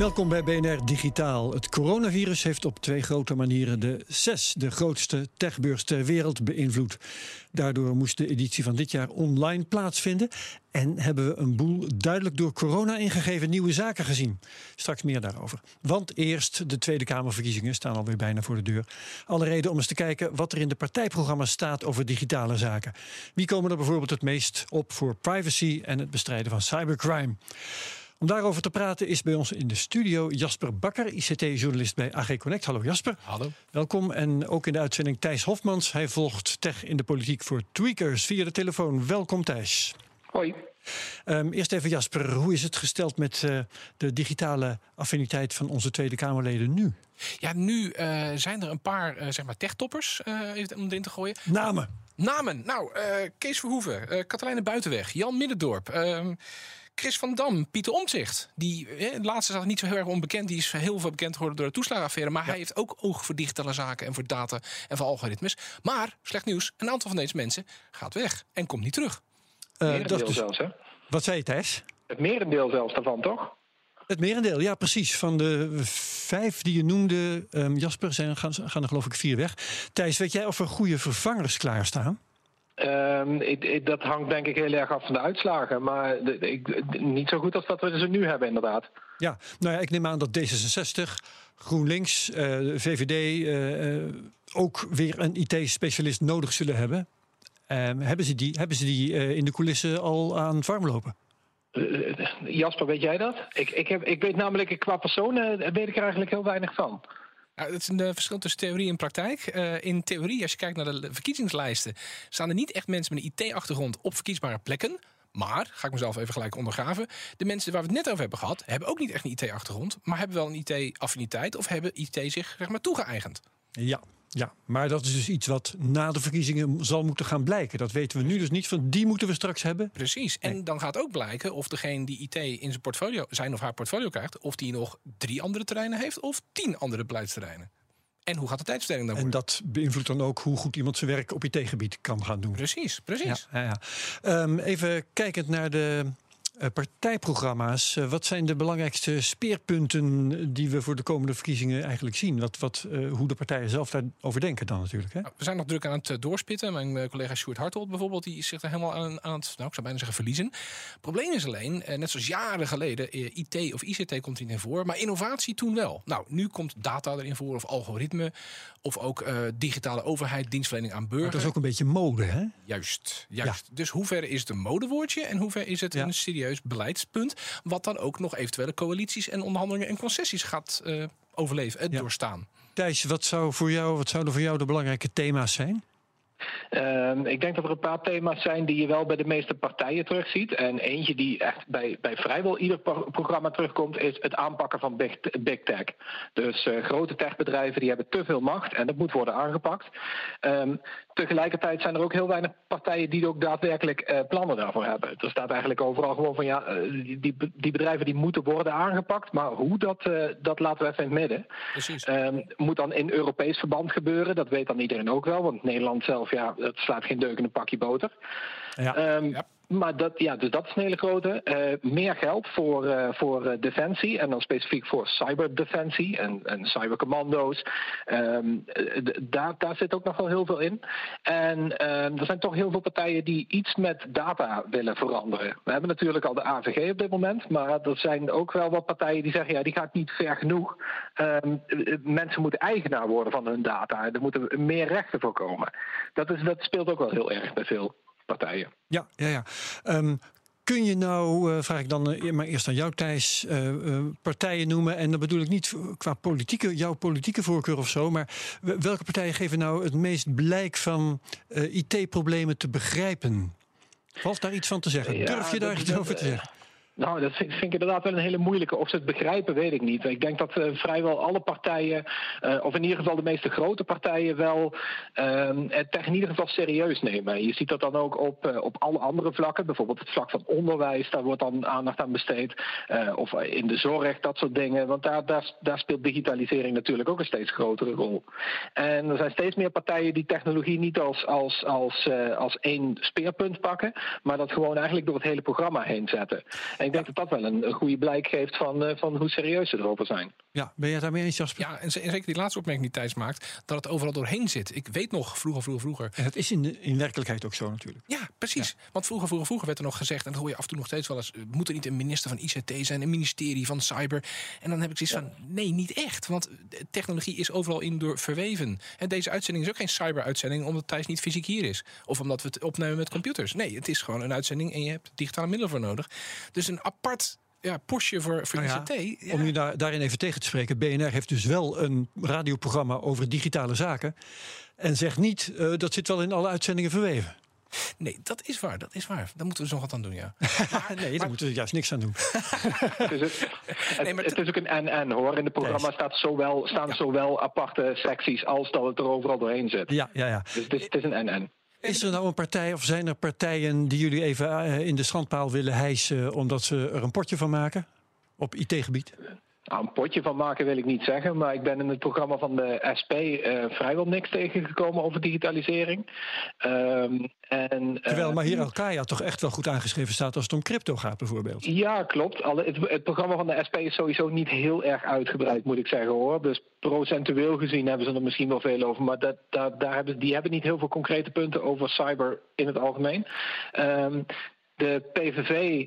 Welkom bij BNR Digitaal. Het coronavirus heeft op twee grote manieren de zes, de grootste techbeurs ter wereld, beïnvloed. Daardoor moest de editie van dit jaar online plaatsvinden. En hebben we een boel duidelijk door corona ingegeven nieuwe zaken gezien. Straks meer daarover. Want eerst de Tweede Kamerverkiezingen staan alweer bijna voor de deur. Alle reden om eens te kijken wat er in de partijprogramma's staat over digitale zaken. Wie komen er bijvoorbeeld het meest op voor privacy en het bestrijden van cybercrime? Om daarover te praten is bij ons in de studio Jasper Bakker, ICT-journalist bij AG Connect. Hallo Jasper. Hallo. Welkom. En ook in de uitzending Thijs Hofmans. Hij volgt tech in de politiek voor Tweakers via de telefoon. Welkom Thijs. Hoi. Um, eerst even Jasper, hoe is het gesteld met uh, de digitale affiniteit van onze Tweede Kamerleden nu? Ja, nu uh, zijn er een paar uh, zeg maar techtoppers om erin te gooien. Namen. Namen. Nou, Kees Verhoeven, Katelijne Buitenweg, Jan Middendorp. Ehm, Chris van Dam, Pieter Omtzigt. Die eh, de laatste is niet zo heel erg onbekend. Die is heel veel bekend geworden door de toeslagenaffaire. Maar hij heeft ook oog voor digitale zaken en voor data en voor algoritmes. Maar, slecht nieuws, een aantal van deze mensen gaat weg en komt niet terug. Uh, dat dus... zelfs, hè? Wat zei je, Thijs? Het merendeel zelfs daarvan, toch? Het merendeel, ja, precies. Van de vijf die je noemde, um, Jasper, zijn, gaan, gaan er geloof ik vier weg. Thijs, weet jij of er goede vervangers klaarstaan? Um, ik, ik, dat hangt denk ik heel erg af van de uitslagen. Maar de, ik, niet zo goed als dat we ze nu hebben, inderdaad. Ja, nou ja, ik neem aan dat D66, GroenLinks, uh, VVD uh, uh, ook weer een IT-specialist nodig zullen hebben. Um, hebben ze die, hebben ze die in de coulissen al aan het warm lopen? Jasper, weet jij dat? Ik, ik, heb, ik weet namelijk qua personen weet ik er eigenlijk heel weinig van. Het is een uh, verschil tussen theorie en praktijk. Uh, in theorie, als je kijkt naar de verkiezingslijsten, staan er niet echt mensen met een IT-achtergrond op verkiesbare plekken. Maar, ga ik mezelf even gelijk ondergraven. De mensen waar we het net over hebben gehad, hebben ook niet echt een IT-achtergrond, maar hebben wel een IT-affiniteit of hebben IT zich zeg maar, toegeëigend. Ja, ja, maar dat is dus iets wat na de verkiezingen zal moeten gaan blijken. Dat weten we nu dus niet. Van die moeten we straks hebben. Precies. En nee. dan gaat ook blijken of degene die IT in zijn portfolio, zijn of haar portfolio krijgt, of die nog drie andere terreinen heeft of tien andere beleidsterreinen. En hoe gaat de tijdsverdeling dan worden? En dat beïnvloedt dan ook hoe goed iemand zijn werk op IT-gebied kan gaan doen. Precies, precies. Ja, ja, ja. Um, even kijkend naar de partijprogramma's. Uh, wat zijn de belangrijkste speerpunten die we voor de komende verkiezingen eigenlijk zien? Wat, wat, uh, hoe de partijen zelf daarover denken dan natuurlijk. Hè? Nou, we zijn nog druk aan het doorspitten. Mijn collega Sjoerd Hartold bijvoorbeeld, die zich er helemaal aan, aan het, nou, ik zou bijna zeggen, verliezen. Het probleem is alleen, net zoals jaren geleden, IT of ICT komt niet in voor, maar innovatie toen wel. Nou, nu komt data erin voor, of algoritme, of ook digitale overheid, dienstverlening aan burgers. Dat is ook een beetje mode, hè? Juist, juist. Ja. Dus hoe ver is het een modewoordje en hoe ver is het ja. een serieus beleidspunt. Wat dan ook nog eventuele coalities en onderhandelingen en concessies gaat uh, overleven, het ja. doorstaan. Thijs, wat, zou voor jou, wat zouden voor jou de belangrijke thema's zijn? Uh, ik denk dat er een paar thema's zijn die je wel bij de meeste partijen terugziet. En eentje die echt bij, bij vrijwel ieder programma terugkomt, is het aanpakken van big, big tech. Dus uh, grote techbedrijven die hebben te veel macht en dat moet worden aangepakt. Um, tegelijkertijd zijn er ook heel weinig partijen die ook daadwerkelijk uh, plannen daarvoor hebben. Er staat eigenlijk overal gewoon van ja, uh, die, die bedrijven die moeten worden aangepakt, maar hoe dat, uh, dat laten we even in het midden. Precies. Um, moet dan in Europees verband gebeuren, dat weet dan iedereen ook wel, want Nederland zelf, ja, het slaat geen deuk in een pakje boter. Ja. Um, ja. Maar dat, ja, dus dat is een hele grote. Uh, meer geld voor, uh, voor uh, defensie en dan specifiek voor cyberdefensie en, en cybercommando's. Um, daar, daar zit ook nog wel heel veel in. En er zijn toch heel veel partijen die iets met data willen veranderen. We hebben natuurlijk al de AVG op dit moment, maar er zijn ook wel wat partijen die zeggen ja, die gaat niet ver genoeg. Um, mensen moeten eigenaar worden van hun data. Er moeten meer rechten voor komen. Dat, is, dat speelt ook wel heel erg bij veel partijen. Ja, ja, ja. Um, kun je nou, uh, vraag ik dan uh, maar eerst aan jou Thijs, uh, partijen noemen. En dan bedoel ik niet qua politieke, jouw politieke voorkeur of zo. Maar welke partijen geven nou het meest blijk van IT-problemen te begrijpen? Valt daar iets van te zeggen? Ja, Durf je daar iets over te zeggen? Nou, dat vind, ik inderdaad wel een hele moeilijke. Of ze het begrijpen, weet ik niet. Ik denk dat uh, vrijwel alle partijen, uh, of in ieder geval de meeste grote partijen, wel uh, het in ieder geval serieus nemen. Je ziet dat dan ook op, uh, op alle andere vlakken. Bijvoorbeeld het vlak van onderwijs, daar wordt dan aandacht aan besteed. of in de zorg, dat soort dingen. Want daar, daar, daar, speelt digitalisering natuurlijk ook een steeds grotere rol. En er zijn steeds meer partijen die technologie niet als, als, als, als één speerpunt pakken, maar dat gewoon eigenlijk door het hele programma heen zetten. En ik denk dat dat wel een, een goede blijk geeft van, uh, van hoe serieus ze erover zijn. Ja, ben jij daarmee eens, Jasper? Ja, en zeker die laatste opmerking die Thijs maakt, dat het overal doorheen zit. Ik weet nog, vroeger, vroeger, vroeger. En dat is in, de, in werkelijkheid ook zo natuurlijk. Ja, precies. Ja. Want vroeger, vroeger, vroeger werd er nog gezegd, en dat hoor je af en toe nog steeds wel eens, moet er niet een minister van ICT zijn, een ministerie van cyber. En dan heb ik zoiets ja. van, nee, niet echt. Want technologie is overal in door verweven. En deze uitzending is ook geen cyber-uitzending, omdat Thijs niet fysiek hier is. Of omdat we het opnemen met computers. Nee, het is gewoon een uitzending en je hebt digitale middelen voor nodig. Dus een apart ja, postje voor, voor nou ja, ICT. Ja. Om je daar, daarin even tegen te spreken. BNR heeft dus wel een radioprogramma over digitale zaken. En zegt niet, uh, dat zit wel in alle uitzendingen verweven. Nee, dat is waar. Dat is waar. Daar moeten we dus nog wat aan doen, ja. Maar, nee, daar moeten we juist niks aan doen. het, is, het, nee, het, het is ook een en-en hoor. In het programma staat zowel, staan ja. zowel aparte secties als dat het er overal doorheen zit. Ja, ja, ja. Dus het is, het is een en-en. Is er nou een partij of zijn er partijen die jullie even in de schandpaal willen hijsen omdat ze er een potje van maken op IT-gebied? Nou, een potje van maken wil ik niet zeggen, maar ik ben in het programma van de SP uh, vrijwel niks tegengekomen over digitalisering. Um, en, uh, Terwijl Mahir Alkaya toch echt wel goed aangeschreven staat als het om crypto gaat bijvoorbeeld. Ja, klopt. Alle, het, het, programma van de SP is sowieso niet heel erg uitgebreid, moet ik zeggen hoor. Dus procentueel gezien hebben ze er misschien wel veel over, maar dat, dat, daar hebben, die hebben niet heel veel concrete punten over cyber in het algemeen. Um, de PVV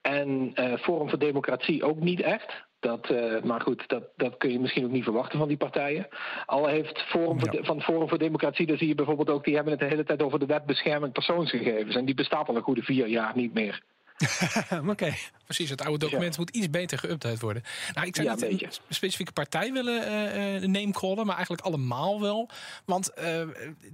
en uh, Forum voor Democratie ook niet echt. Dat, uh, maar goed, dat, dat kun je misschien ook niet verwachten van die partijen. Al heeft Forum ja. voor, van Forum voor Democratie, daar zie je bijvoorbeeld ook, die hebben het de hele tijd over de wet bescherming persoonsgegevens. En die bestaat al een goede vier jaar niet meer. Oké. Okay. Precies, het oude document ja. moet iets beter geüpdate worden. Nou, ik zou ja, niet een specifieke partij willen uh, namecallen, maar eigenlijk allemaal wel. Want uh,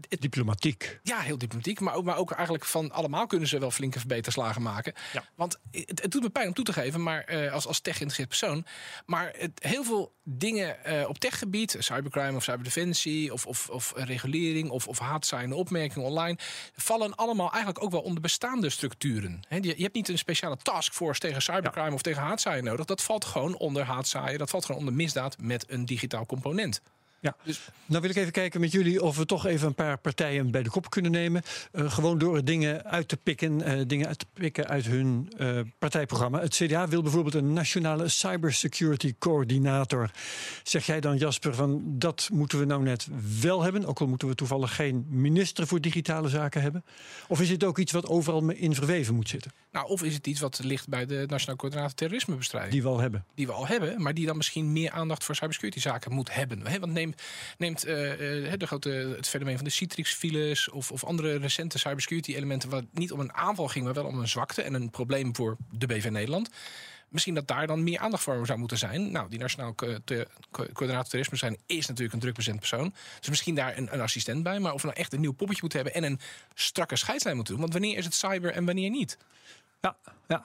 het, diplomatiek. Ja, heel diplomatiek. Maar ook, maar ook eigenlijk van allemaal kunnen ze wel flinke verbeterslagen maken. Ja. Want het, het, doet me pijn om toe te geven, maar uh, als, als tech-geïnteresseerd persoon. Maar het, heel veel dingen op techgebied, cybercrime of cyberdefensie, of, of, of regulering of, of haatzaaiende opmerkingen online, vallen allemaal eigenlijk ook wel onder bestaande structuren. He, je, je hebt niet een speciale taskforce tegen cybercrime ja. of tegen haatzaaien nodig. Dat valt gewoon onder haatzaaien. Dat valt gewoon onder misdaad met een digitaal component. Ja, dus, nou wil ik even kijken met jullie of we toch even een paar partijen bij de kop kunnen nemen. Uh, gewoon door dingen uit te pikken, uh, dingen uit te pikken uit hun uh, partijprogramma. Het CDA wil bijvoorbeeld een nationale cybersecurity coördinator. Zeg jij dan, Jasper, van dat moeten we nou net wel hebben? Ook al moeten we toevallig geen minister voor digitale zaken hebben. Of is het ook iets wat overal in verweven moet zitten? Nou, of is het iets wat ligt bij de Nationaal Coördinator Terrorismebestrijding? Die we al hebben. Die we al hebben, maar die dan misschien meer aandacht voor cybersecurity zaken moet hebben. He, want neem, neemt uh, de grote, het fenomeen van de Citrix-files of, of andere recente cybersecurity elementen, waar het niet om een aanval ging, maar wel om een zwakte en een probleem voor de BV Nederland. Misschien dat daar dan meer aandacht voor zou moeten zijn. Nou, die Nationaal Coördinator Terrorisme zijn is natuurlijk een drukbezend persoon. Dus misschien daar een, een, assistent bij. Maar of we nou echt een nieuw poppetje moeten hebben en een strakke scheidslijn moeten doen. Want wanneer is het cyber en wanneer niet? Ja, ja.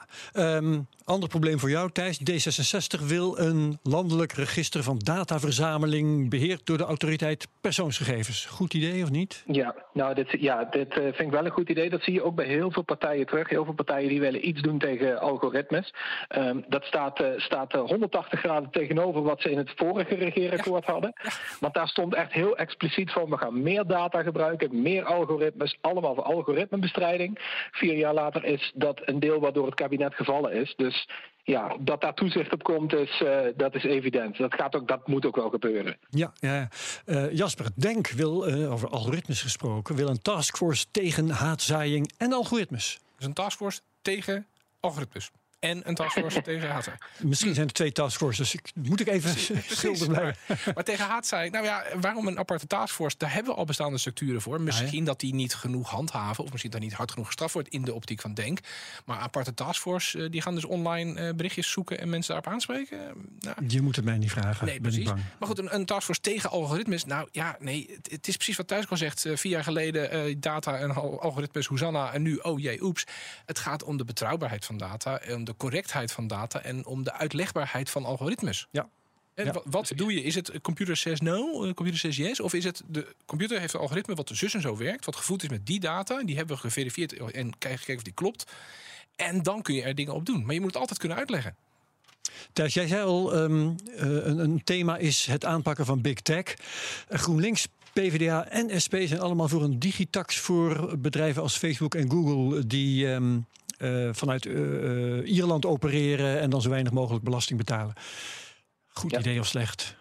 Um, ander probleem voor jou, Thijs. D66 wil een landelijk register van dataverzameling beheerd door de autoriteit persoonsgegevens. Goed idee of niet? Ja, nou, dit, ja, dit uh, vind ik wel een goed idee. Dat zie je ook bij heel veel partijen terug. Heel veel partijen die willen iets doen tegen algoritmes. Um, dat staat, uh, staat uh, 180 graden tegenover wat ze in het vorige regeerakkoord ja. hadden. Ja. Want daar stond echt heel expliciet van: we gaan meer data gebruiken, meer algoritmes, allemaal voor algoritmebestrijding. Vier jaar later is dat een deel waardoor het kabinet gevallen is. Dus ja, dat daar toezicht op komt, is, uh, dat is evident. Dat, gaat ook, dat moet ook wel gebeuren. Ja, ja. Uh, Jasper Denk wil, uh, over algoritmes gesproken, wil een taskforce tegen haatzaaiing en algoritmes. Dus een taskforce tegen algoritmes. En een taskforce tegen haat. Misschien zijn er twee taskforces. Ik, moet ik even schuldig blijven. Maar, maar tegen haat zei ik, nou ja, waarom een aparte taskforce? Daar hebben we al bestaande structuren voor. Misschien dat die niet genoeg handhaven, of misschien dat niet hard genoeg gestraft wordt in de optiek van Denk. Maar aparte taskforce, eh, die gaan dus online eh, berichtjes zoeken en mensen daarop aanspreken. Nou, Je moet het mij niet vragen. Nee, ben ik precies. bang. Maar goed, een, een taskforce tegen algoritmes. Nou ja, nee, het, het is precies wat Thuis al zegt. Eh, vier jaar geleden eh, data en al- algoritmes, Hosanna. En nu, oh jee, oeps. Het gaat om de betrouwbaarheid van data, om de correctheid van data en om de uitlegbaarheid van algoritmes. Ja. En Ja, wat doe je? Is het eh, computer says no, eh, computer says yes? Of is het de computer heeft een algoritme wat zus en zo werkt, wat gevoed is met die data, die hebben we geverifieerd en kijken gekeken of die klopt. En dan kun je er dingen op doen. Maar je moet het altijd kunnen uitleggen. Thijs, jij zei al, ehm, eh, een, een thema is het aanpakken van big tech. GroenLinks, PvdA en SP zijn allemaal voor een digitax voor bedrijven als Facebook en Google die ehm, eh, vanuit eh, eh, Ierland opereren en dan zo weinig mogelijk belasting betalen. Goed Ja. idee of slecht?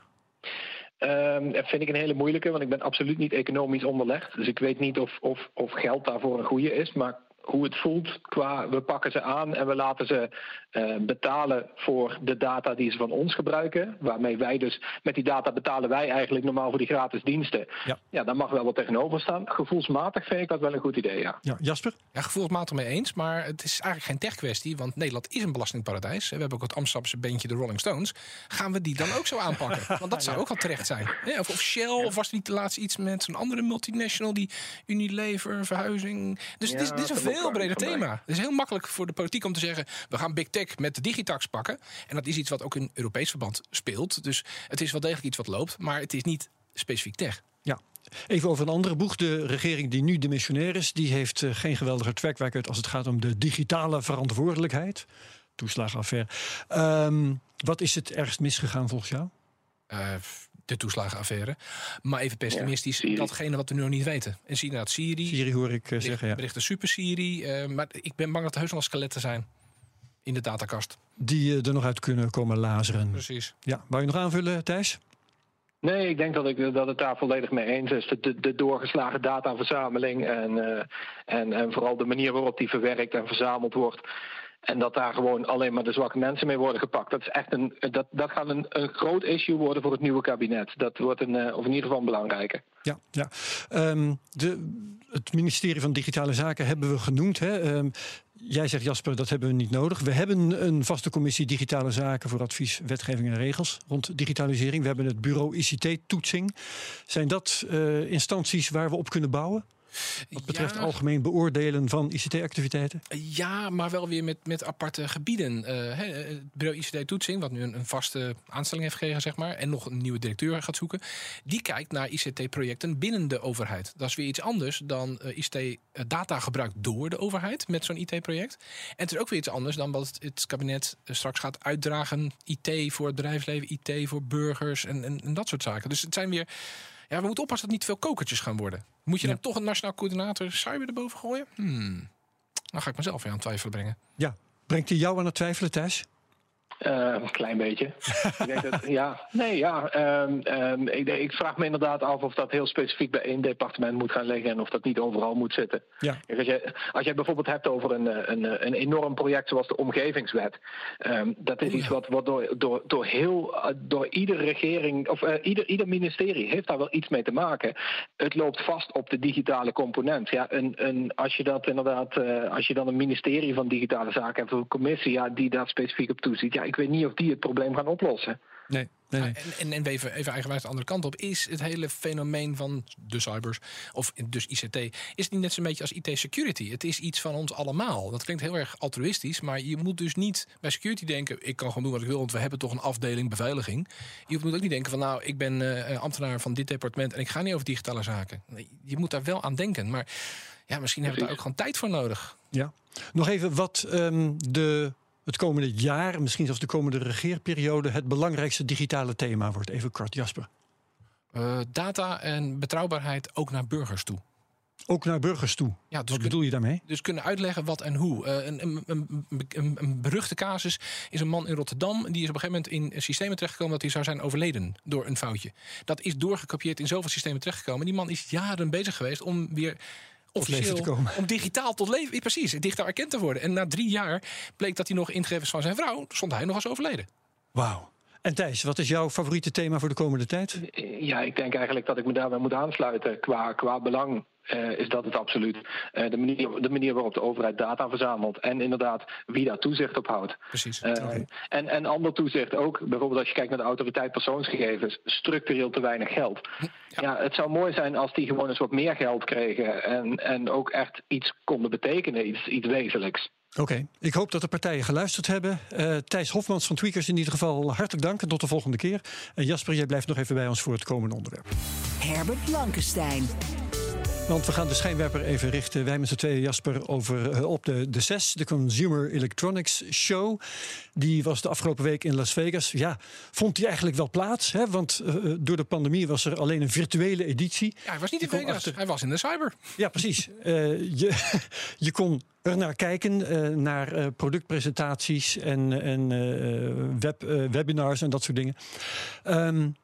Ehm, dat vind ik een hele moeilijke, want ik ben absoluut niet economisch onderlegd. Dus ik weet niet of, of, of geld daarvoor een goede is. Maar hoe het voelt qua we pakken ze aan en we laten ze eh, betalen voor de data die ze van ons gebruiken. Waarmee wij dus met die data betalen wij eigenlijk normaal voor die gratis diensten. Ja. ja daar mag wel wat tegenover staan. Gevoelsmatig vind ik dat wel een goed idee, ja. Ja, Jasper? Ja, gevoelsmatig mee eens, maar het is eigenlijk geen tech-kwestie, want Nederland is een belastingparadijs. We hebben ook het Amsterdamse bandje de Rolling Stones. Gaan we die dan ook zo aanpakken? Want dat zou ook al terecht zijn. Hè, Of, of Shell, of was er niet de laatste iets met zo'n andere multinational, die Unilever, verhuizing. Dus het is, dit is een van mij. thema. Het is heel makkelijk voor de politiek om te zeggen, we gaan big tech met de digitax pakken. En dat is iets wat ook in Europees verband speelt. Dus het is wel degelijk iets wat loopt, maar het is niet specifiek tech. Ja. Even over een andere boeg. De regering die nu demissionair is, die heeft eh, geen geweldige track record als het gaat om de digitale verantwoordelijkheid. Toeslagenaffaire. Ehm, wat is het ergst misgegaan volgens jou? eh, de toeslagenaffaire. Maar even pessimistisch, Syrië. datgene wat we nu nog niet weten. En zie inderdaad Syrië, Siri hoor ik eh, bericht- zeggen. Ja. berichten super Syrië. eh, maar ik ben bang dat er heus nog wel skeletten zijn in de datakast. Die eh, er nog uit kunnen komen lazeren. Precies. Ja, wou je nog aanvullen, Thijs? Nee, ik denk dat, ik, dat het daar volledig mee eens is. De, de, de doorgeslagen dataverzameling en, eh, en, en vooral de manier waarop die verwerkt en verzameld wordt. En dat daar gewoon alleen maar de zwakke mensen mee worden gepakt. Dat, is echt een, dat, dat gaat een, een groot issue worden voor het nieuwe kabinet. Dat wordt een, eh, of in ieder geval een belangrijke. Ja, ja. Ehm, de, het ministerie van Digitale Zaken hebben we genoemd. Hè? Ehm, jij zegt Jasper, dat hebben we niet nodig. We hebben een vaste commissie Digitale Zaken voor advies, wetgeving en regels rond digitalisering. We hebben het bureau ICT-toetsing. Zijn dat eh, instanties waar we op kunnen bouwen? Wat betreft Ja. algemeen beoordelen van ICT-activiteiten? Ja, maar wel weer met, met aparte gebieden. Hè, het bureau ICT-toetsing, wat nu een, een vaste aanstelling heeft gekregen, zeg maar, en nog een nieuwe directeur gaat zoeken, die kijkt naar ICT-projecten binnen de overheid. Dat is weer iets anders dan eh, ICT-data gebruikt door de overheid met zo'n IT-project. En het is ook weer iets anders dan wat het, kabinet straks gaat uitdragen. IT voor het bedrijfsleven, IT voor burgers en, en, en dat soort zaken. Dus het zijn weer. Ja, we moeten oppassen dat het niet veel kokertjes gaan worden. Moet je Ja. dan toch een nationaal coördinator cyber erboven gooien? Hmm. Dan ga ik mezelf weer aan twijfelen brengen. Ja. Brengt hij jou aan het twijfelen, Thijs? Eh, een klein beetje. ik denk dat, ja, nee, ja. ehm, ehm, ik, ik vraag me inderdaad af of dat heel specifiek bij één departement moet gaan liggen en of dat niet overal moet zitten. Ja. Kijk, als, je, als je bijvoorbeeld hebt over een, eh, een, eh, een enorm project zoals de omgevingswet, ehm, dat is iets wat, wat door, door, door, heel, door iedere regering of ieder, ieder ministerie heeft daar wel iets mee te maken. Het loopt vast op de digitale component. Ja, een, een, als je dat inderdaad, als je dan een ministerie van digitale zaken hebt, of een commissie ja, die daar specifiek op toeziet, ja, ik weet niet of die het probleem gaan oplossen. Nee. nee, nee. En, en, en even, even eigenwijs de andere kant op. Is het hele fenomeen van de cybers, of dus ICT, is het niet net zo'n beetje als IT-security? Het is iets van ons allemaal. Dat klinkt heel erg altruïstisch, maar je moet dus niet bij security denken... ik kan gewoon doen wat ik wil, want we hebben toch een afdeling beveiliging. Je moet ook niet denken van nou, ik ben eh, ambtenaar van dit departement... en ik ga niet over digitale zaken. Nee, je moet daar wel aan denken, maar ja, misschien hebben we daar ook gewoon tijd voor nodig. Ja. Nog even wat ehm, de, het komende jaar, misschien zelfs de komende regeerperiode, het belangrijkste digitale thema wordt. Even kort, Jasper. Eh, data en betrouwbaarheid ook naar burgers toe. Ook naar burgers toe. Ja, dus Wat bedoel je daarmee? Dus kunnen uitleggen wat en hoe. Eh, een, een, een, een, een beruchte casus is een man in Rotterdam. Die is op een gegeven moment in systemen terechtgekomen dat hij zou zijn overleden door een foutje. Dat is doorgekopieerd in zoveel systemen terechtgekomen. Die man is jaren bezig geweest om weer officieel te komen. om digitaal tot leven, precies, digitaal erkend te worden. En na drie jaar bleek dat hij nog ingegevens van zijn vrouw, stond hij nog als overleden. Wauw. En Thijs, wat is jouw favoriete thema voor de komende tijd? Ja, ik denk eigenlijk dat ik me daarbij moet aansluiten. Qua, qua belang uh, is dat het absoluut. Uh, de, manier, de manier waarop de overheid data verzamelt. En inderdaad wie daar toezicht op houdt. Precies. Uh, okay. en, en ander toezicht ook. Bijvoorbeeld als je kijkt naar de autoriteit persoonsgegevens. Structureel te weinig geld. Ja. ja. het zou mooi zijn als die gewoon eens wat meer geld kregen. En, en ook echt iets konden betekenen. Iets, iets wezenlijks. Oké, okay. ik hoop dat de partijen geluisterd hebben. Uh, Thijs Hofmans van Tweakers in ieder geval hartelijk dank en tot de volgende keer. En Jasper, jij blijft nog even bij ons voor het komende onderwerp. Herbert Blankenstein. Want we gaan de schijnwerper even richten, wij met z'n tweeën, Jasper, over, uh, op de, de CES, de Consumer Electronics Show. Die was de afgelopen week in Las Vegas. Ja, vond die eigenlijk wel plaats? Hè? Want uh, door de pandemie was er alleen een virtuele editie. Ja, hij was niet in Vegas, achter... hij was in de cyber. Ja, precies. Uh, je, je kon er naar kijken, naar productpresentaties en, en web, webinars en dat soort dingen. Um,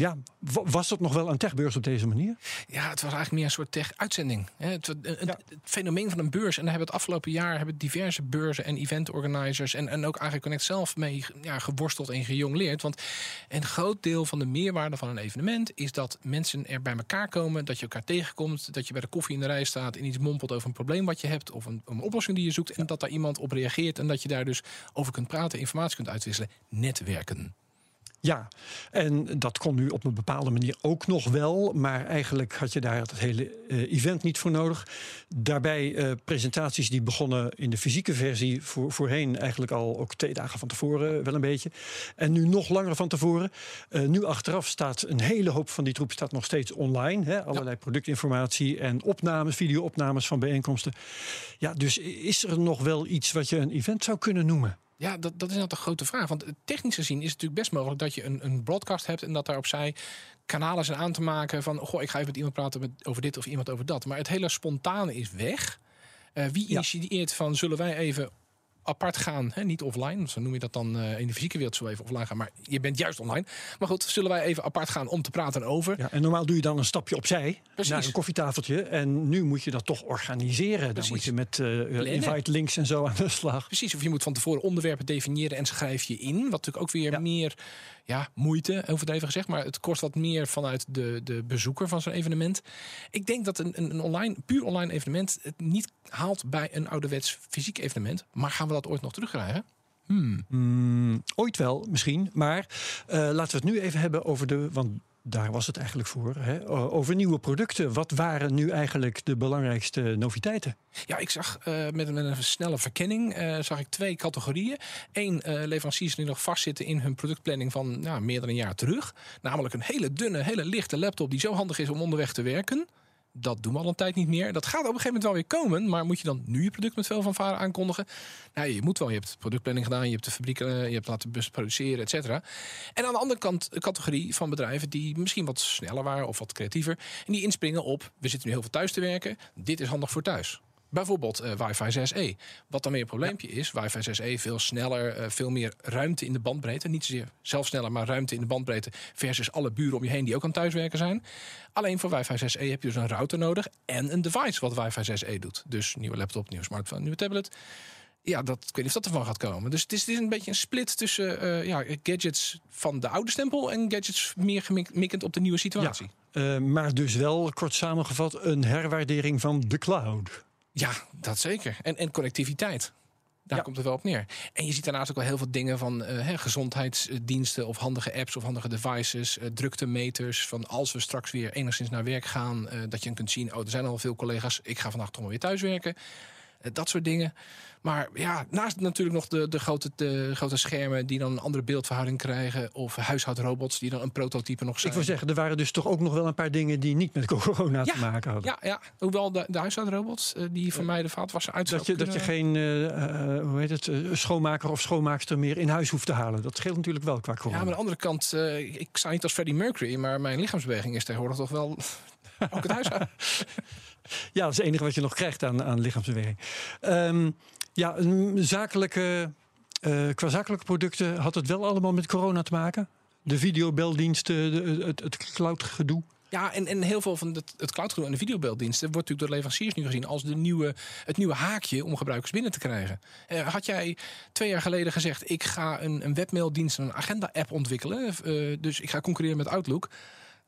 ja, was dat nog wel een techbeurs op deze manier? Ja, het was eigenlijk meer een soort tech-uitzending. Het, het, ja. het, fenomeen van een beurs, en daar hebben het afgelopen jaar hebben diverse beurzen en event-organizers en, en ook eigenlijk Connect zelf mee ja, geworsteld en gejongleerd. Want een groot deel van de meerwaarde van een evenement is dat mensen er bij elkaar komen, dat je elkaar tegenkomt, dat je bij de koffie in de rij staat en iets mompelt over een probleem wat je hebt of een, een oplossing die je zoekt en dat daar iemand op reageert en dat je daar dus over kunt praten, informatie kunt uitwisselen. Netwerken. Ja, en dat kon nu op een bepaalde manier ook nog wel. Maar eigenlijk had je daar het hele uh, event niet voor nodig. Daarbij uh, presentaties die begonnen in de fysieke versie voor, voorheen eigenlijk al ook twee dagen van tevoren wel een beetje. En nu nog langer van tevoren. Uh, nu achteraf staat een hele hoop van die troep staat nog steeds online. Hè? Allerlei ja. productinformatie en opnames, video-opnames van bijeenkomsten. Ja, dus is er nog wel iets wat je een event zou kunnen noemen? Ja, dat, dat is nou de grote vraag. Want technisch gezien is het natuurlijk best mogelijk dat je een, een broadcast hebt en dat daar opzij kanalen zijn aan te maken van goh, ik ga even met iemand praten met, over dit of iemand over dat. Maar het hele spontane is weg. Uh, wie initieert van zullen wij even apart gaan, hè, niet offline, zo noem je dat dan uh, in de fysieke wereld zo even offline gaan, maar je bent juist online. Maar goed, zullen wij even apart gaan om te praten over. Ja, en normaal doe je dan een stapje opzij Precies. naar een koffietafeltje en nu moet je dat toch organiseren. Dan moet je met uh, invite links en zo aan de slag. Precies, of je moet van tevoren onderwerpen definiëren en schrijf je in, wat natuurlijk ook weer ja. meer ja, moeite, overdreven gezegd, maar het kost wat meer vanuit de, de bezoeker van zo'n evenement. Ik denk dat een, een online, puur online evenement het niet haalt bij een ouderwets fysiek evenement, maar gaan we dat ooit nog terugkrijgen? Hmm. Mm, ooit wel, misschien. Maar uh, laten we het nu even hebben over de. Want daar was het eigenlijk voor. Hè? Over nieuwe producten. Wat waren nu eigenlijk de belangrijkste noviteiten? Ja, ik zag uh, met, met, een snelle verkenning uh, zag ik twee categorieën. Eén, uh, leveranciers die nog vastzitten in hun productplanning van nou, meer dan een jaar terug. Namelijk een hele dunne, hele lichte laptop die zo handig is om onderweg te werken. Dat doen we al een tijd niet meer. Dat gaat op een gegeven moment wel weer komen. Maar moet je dan nu je product met veel van varen aankondigen? Nou, je moet wel. Je hebt productplanning gedaan. Je hebt de fabriek uh, je hebt laten produceren, et cetera. En aan de andere kant categorie van bedrijven die misschien wat sneller waren of wat creatiever. En die inspringen op, we zitten nu heel veel thuis te werken. Dit is handig voor thuis. Bijvoorbeeld uh, wifi 6E. Wat dan weer een probleempje ja. is, wifi 6E veel sneller, uh, veel meer ruimte in de bandbreedte. Niet zozeer zelf sneller, maar ruimte in de bandbreedte versus alle buren om je heen die ook aan thuiswerken zijn. Alleen voor wifi 6E heb je dus een router nodig en een device wat wifi 6E doet. Dus nieuwe laptop, nieuwe smartphone, nieuwe tablet. Ja, dat, ik weet niet of dat ervan gaat komen. Dus het is, het is een beetje een split tussen uh, ja, gadgets van de oude stempel en gadgets meer gemikkend op de nieuwe situatie. Ja, maar dus wel, kort samengevat, een herwaardering van de cloud. Ja, dat zeker. En, en connectiviteit. Daar ja. komt het wel op neer. En je ziet daarnaast ook wel heel veel dingen van uh, gezondheidsdiensten of handige apps of handige devices, uh, druktemeters. Van als we straks weer enigszins naar werk gaan, uh, dat je kunt zien, oh, er zijn al veel collega's, ik ga vandaag toch maar weer thuiswerken. Dat soort dingen. Maar ja, naast natuurlijk nog de, de, grote, de grote schermen die dan een andere beeldverhouding krijgen. Of huishoudrobots die dan een prototype nog zijn. Ik wil zeggen, er waren dus toch ook nog wel een paar dingen die niet met corona ja, te maken hadden. Ja, ja. hoewel de, de huishoudrobots uh, die voor mij de vaatwasser uit dat je, dat je geen uh, hoe heet het, schoonmaker of schoonmaakster meer in huis hoeft te halen. Dat scheelt natuurlijk wel qua corona. Ja, maar aan de andere kant, ik sta niet als Freddie Mercury, maar mijn lichaamsbeweging is tegenwoordig toch wel ook het huishouden. ja, dat is het enige wat je nog krijgt aan, aan lichaamsbeweging. Um, ja, zakelijke, uh, qua zakelijke producten had het wel allemaal met corona te maken? De videobeldiensten, de, het, het cloud gedoe? Ja, en, en heel veel van het, het cloudgroen en de videobeelddiensten wordt natuurlijk door leveranciers nu gezien als de nieuwe, het nieuwe haakje om gebruikers binnen te krijgen. Eh, had jij twee jaar geleden gezegd: ik ga een, een webmaildienst, een agenda-app ontwikkelen, eh, dus ik ga concurreren met Outlook.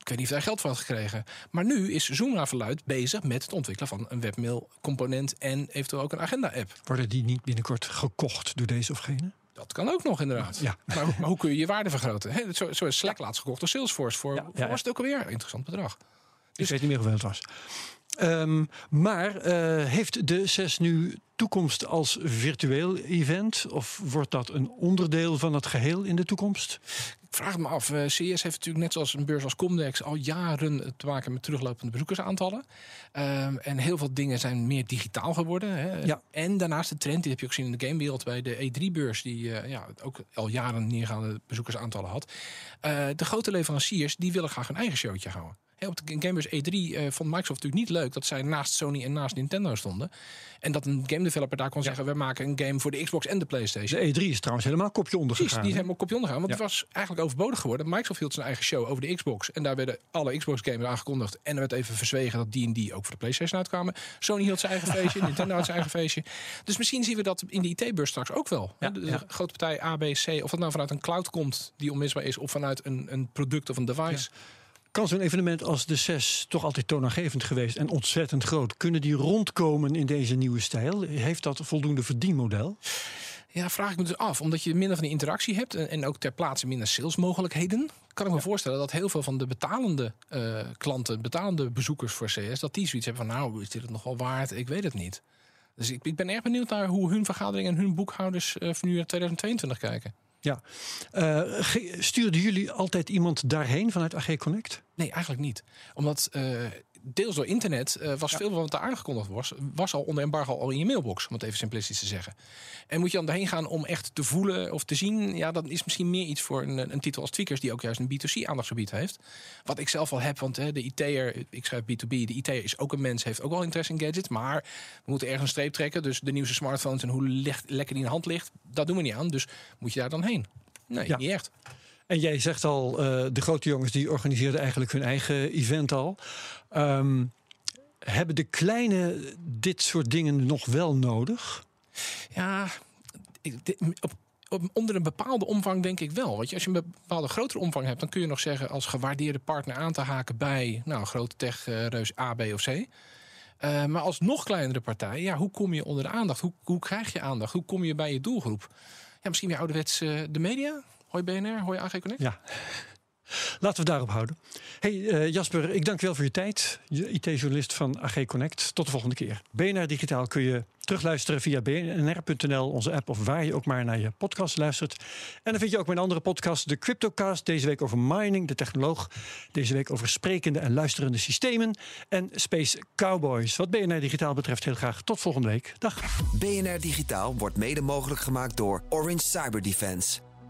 Ik weet niet of hij geld voor had gekregen. Maar nu is Zoom naar verluid bezig met het ontwikkelen van een webmail-component en eventueel ook een agenda-app. Worden die niet binnenkort gekocht door deze of gene? Dat kan ook nog inderdaad. Ja. Maar, hoe- maar hoe kun je je waarde vergroten? Hè, zo, zo is Slack laatst gekocht door Salesforce voor, Ja, was het ook alweer een interessant bedrag. Ik weet niet meer hoeveel het was. Ehm, maar eh, heeft de 6 nu toekomst als virtueel event? Of wordt dat een onderdeel van het geheel in de toekomst? Ik vraag me af. eh, CS heeft natuurlijk net zoals een beurs als Comdex al jaren te maken met teruglopende bezoekersaantallen. Ehm, en heel veel dingen zijn meer digitaal geworden. Hè. Ja. En daarnaast de trend, die heb je ook gezien in de gamewereld bij de E3-beurs, die eh, ja, ook al jaren neergaande bezoekersaantallen had. De grote leveranciers die willen graag een eigen showtje houden. Op de Gamebeurs E3 eh, vond Microsoft natuurlijk niet leuk dat zij naast Sony en naast Nintendo stonden. En dat een game developer daar kon zeggen: we maken een game voor de Xbox en de PlayStation. De E3 is trouwens helemaal kopje onder Precies, gegaan. die zijn helemaal kopje ondergaan. Want het was eigenlijk overbodig geworden. Microsoft hield zijn eigen show over de Xbox. En daar werden alle Xbox-games aangekondigd. En er werd even verzwegen dat die en die ook voor de PlayStation uitkwamen. Sony hield zijn eigen feestje. Nintendo had zijn eigen feestje. Dus misschien zien we dat in de IT-beurs straks ook wel. Ja, de, de ja. grote partij A, B, C. Of dat nou vanuit een cloud komt die onmisbaar is. Of vanuit een, een product of een device. Kan zo'n evenement als de 6 toch altijd toonaangevend geweest en ontzettend groot? Kunnen die rondkomen in deze nieuwe stijl? Heeft dat voldoende verdienmodel? Ja, vraag ik me dus af. Omdat je minder van die interactie hebt en, en ook ter plaatse minder salesmogelijkheden. Kan ik me voorstellen dat heel veel van de betalende eh, klanten, betalende bezoekers voor CS, dat die zoiets hebben van nou, is dit het nog wel waard? Ik weet het niet. Dus ik, ik ben erg benieuwd naar hoe hun vergaderingen en hun boekhouders van nu in 2022 kijken. Ja. Eh, stuurden jullie altijd iemand daarheen vanuit AG Connect? Nee, eigenlijk niet. Omdat eh, deels door internet eh, was veel van wat daar aangekondigd was, was al onder embargo al in je mailbox, om het even simplistisch te zeggen. En moet je dan daarheen gaan om echt te voelen of te zien, ja, dat is misschien meer iets voor een, een titel als Tweakers, die ook juist een B2C aandachtsgebied heeft. Wat ik zelf al heb, want hè, de IT'er, ik schrijf B2B, de IT'er is ook een mens, heeft ook wel interesse in gadgets, maar we moeten ergens een streep trekken. Dus de nieuwste smartphones en hoe licht, lekker die in de hand ligt, dat doen we niet aan. Dus moet je daar dan heen? Nee, Ja. niet echt. En jij zegt al, eh, de grote jongens die organiseerden eigenlijk hun eigen event al. Ehm, hebben de kleine dit soort dingen nog wel nodig? Ja, onder een bepaalde omvang denk ik wel. Want als je een bepaalde grotere omvang hebt, dan kun je nog zeggen als gewaardeerde partner aan te haken bij nou, grote tech-reus A, B of C. Eh, maar als nog kleinere partij, ja, hoe kom je onder de aandacht? Hoe, hoe krijg je aandacht? Hoe kom je bij je doelgroep? Ja, misschien weer ouderwets eh, de media. Hoi BNR, hoi AG Connect. Ja. Laten we daarop houden. Hey eh, Jasper, ik dank je wel voor je tijd. Je IT-journalist van AG Connect. Tot de volgende keer. BNR Digitaal kun je terugluisteren via bnr.nl, onze app of waar je ook maar naar je podcast luistert. En dan vind je ook mijn andere podcast, de Cryptocast. Deze week over mining, de technoloog. Deze week over sprekende en luisterende systemen. En Space Cowboys. Wat BNR Digitaal betreft heel graag tot volgende week. Dag. BNR Digitaal wordt mede mogelijk gemaakt door Orange Cyber Defense.